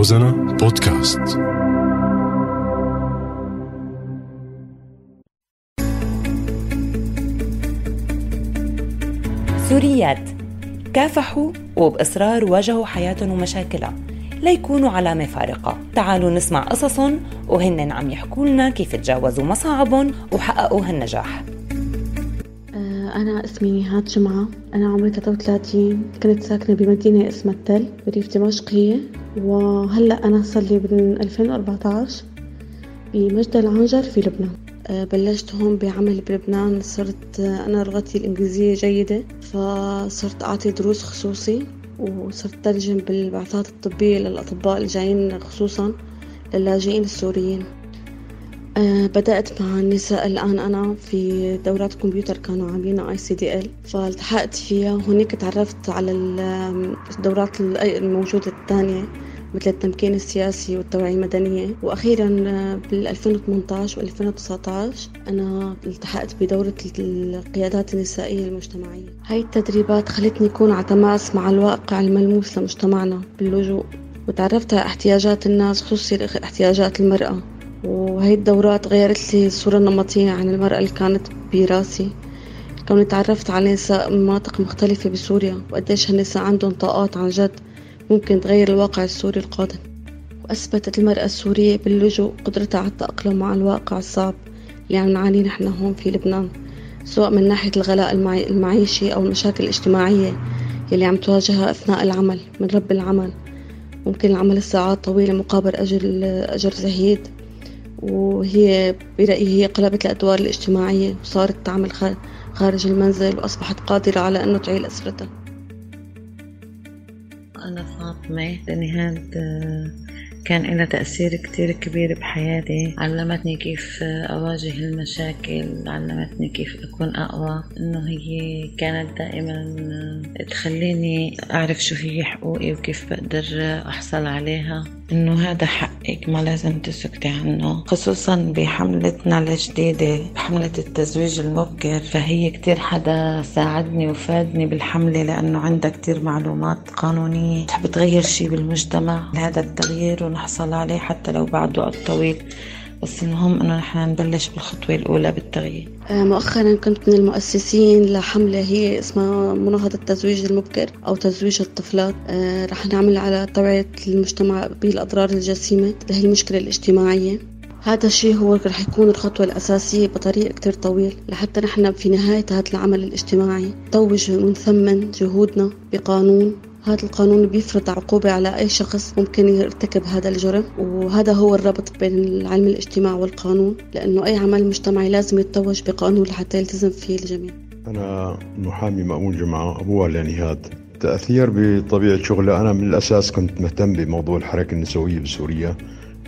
روزانا بودكاست. سوريات. كافحوا وبإصرار واجهوا حياتهم ومشاكلها. ليكونوا علامة فارقة. تعالوا نسمع قصصهم وهن عم يحكوا لنا كيف تجاوزوا مصاعبهم وحققوا هالنجاح. أنا اسمي نهاد جمعة. أنا عمري 33 كنت ساكنة بمدينة اسمها التل بريف دمشق هي. وهلأ أنا صار لي من 2014 بمجد العنجر في لبنان. أه، بلشت هون بعمل بلبنان. صرت أنا لغتي الإنجليزية جيدة فصرت أعطي دروس خصوصي وصرت ترجم بالبعثات الطبية للأطباء الجايين خصوصا للاجئين السوريين. أه بدأت مع النساء الآن. أنا في دورات كمبيوتر كانوا عاملينها اي سي دي ال فالتحقت فيها. وهناك تعرفت على الدورات الموجودة الثانية مثل التمكين السياسي والتوعية المدنية. وأخيرا بال 2018 و 2019 أنا التحقت بدورة القيادات النسائية المجتمعية. هاي التدريبات خلتني أكون على تماس مع الواقع الملموس لمجتمعنا باللجوء. وتعرفت على احتياجات الناس خصوصي احتياجات المرأة. وهي الدورات غيرت لي الصورة النمطية عن المرأة اللي كانت براسي. كوني تعرفت على نساء من مناطق مختلفة بسوريا وقديش هالنساء عندهم طاقات عن جد ممكن تغير الواقع السوري القادم. وأثبتت المرأة السورية باللجوء قدرتها على التأقلم مع الواقع الصعب اللي عم نعانيه نحن هون في لبنان سواء من ناحية الغلاء المعيشي أو المشاكل الاجتماعية يلي عم تواجهها أثناء العمل من رب العمل. ممكن العمل الساعات طويلة مقابل أجر أجر زهيد. وهي برأيي هي قلبت الأدوار الاجتماعية وصارت تعمل خارج المنزل وأصبحت قادرة على أنه تعيل أسرتها. أنا فاطمة نهاد كان لها تأثير كتير كبير بحياتي. علمتني كيف أواجه المشاكل علمتني كيف أكون أقوى. إنه هي كانت دائما تخليني أعرف شو هي حقوقي وكيف بقدر أحصل عليها. إنه هذا حقك ما لازم تسكتي عنه. خصوصا بحملتنا الجديدة حملة التزويج المبكر. فهي كتير حدا ساعدني وفادني بالحملة لأنه عندها كتير معلومات قانونية. تحب تغير شي بالمجتمع؟ هذا التغيير ونحصل عليه حتى لو بعد وقت طويل. بس المهم إنه نحن نبلش بالخطوة الأولى بالتغيير. آه، مؤخرا كنت من المؤسسين لحملة هي اسمها مناهضة التزويج المبكر أو تزويج الطفلات. آه، رح نعمل على توعيه المجتمع بالأضرار الجسيمة لهي المشكلة الاجتماعية. هذا الشيء هو رح يكون الخطوة الأساسية بطريق كتير طويل لحتى نحن في نهاية هذا العمل الاجتماعي نتوج ونثمن جهودنا بقانون هذا القانون بيفرض عقوبة على أي شخص ممكن يرتكب هذا الجرم وهذا هو الربط بين علم الاجتماع والقانون لأنه أي عمل مجتمعي لازم يتوج بقانون لحتى يلتزم فيه الجميع. أنا محامي مأمون جمعة أبوها لنهاد تأثير بطبيعة شغلي أنا من الأساس كنت مهتم بموضوع الحركة النسوية بسوريا.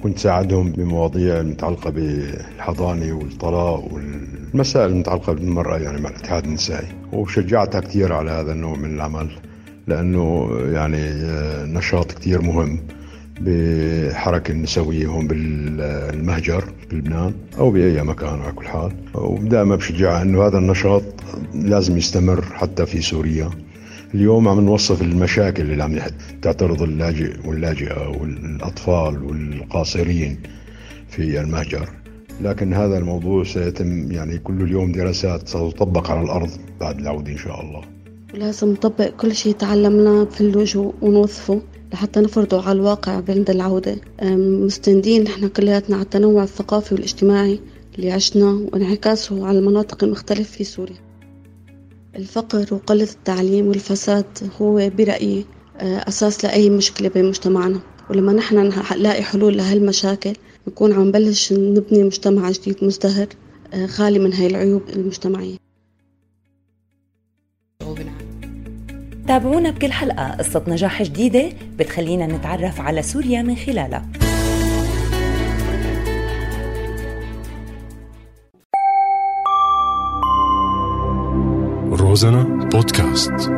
كنت ساعدهم بمواضيع المتعلقة بالحضانة والطلاق والمسائل المتعلقة بالمرأة يعني مع الاتحاد النسائي. وشجعتها كثير على هذا النوع من العمل. لأنه يعني آه، نشاط كتير مهم بالحركة النسوية هون بالمهجر بلبنان أو بأي مكان على كل حال. ودائما بشجع أنه هذا النشاط لازم يستمر حتى في سوريا. اليوم عم نوصف المشاكل اللي عم تعترض اللاجئ واللاجئة والأطفال والقاصرين في المهجر. لكن هذا الموضوع سيتم يعني كل اليوم دراسات ستطبق على الأرض بعد العودة إن شاء الله. ولازم نطبق كل شيء تعلمناه في اللجوء ونوظفه لحتى نفرضه على الواقع عند العودة. مستندين نحن كلياتنا على التنوع الثقافي والاجتماعي اللي عشنا وانعكاسه على المناطق المختلفة في سوريا. الفقر وقلة التعليم والفساد هو برأيي أساس لأي مشكلة بمجتمعنا ولما نحن نلاقي حلول لهالمشاكل نكون عم نبلش نبني مجتمع جديد مزدهر خالي من هاي العيوب المجتمعية. تابعونا بكل حلقة. قصة نجاح جديدة بتخلينا نتعرف على سوريا من خلالها. روزانا بودكاست.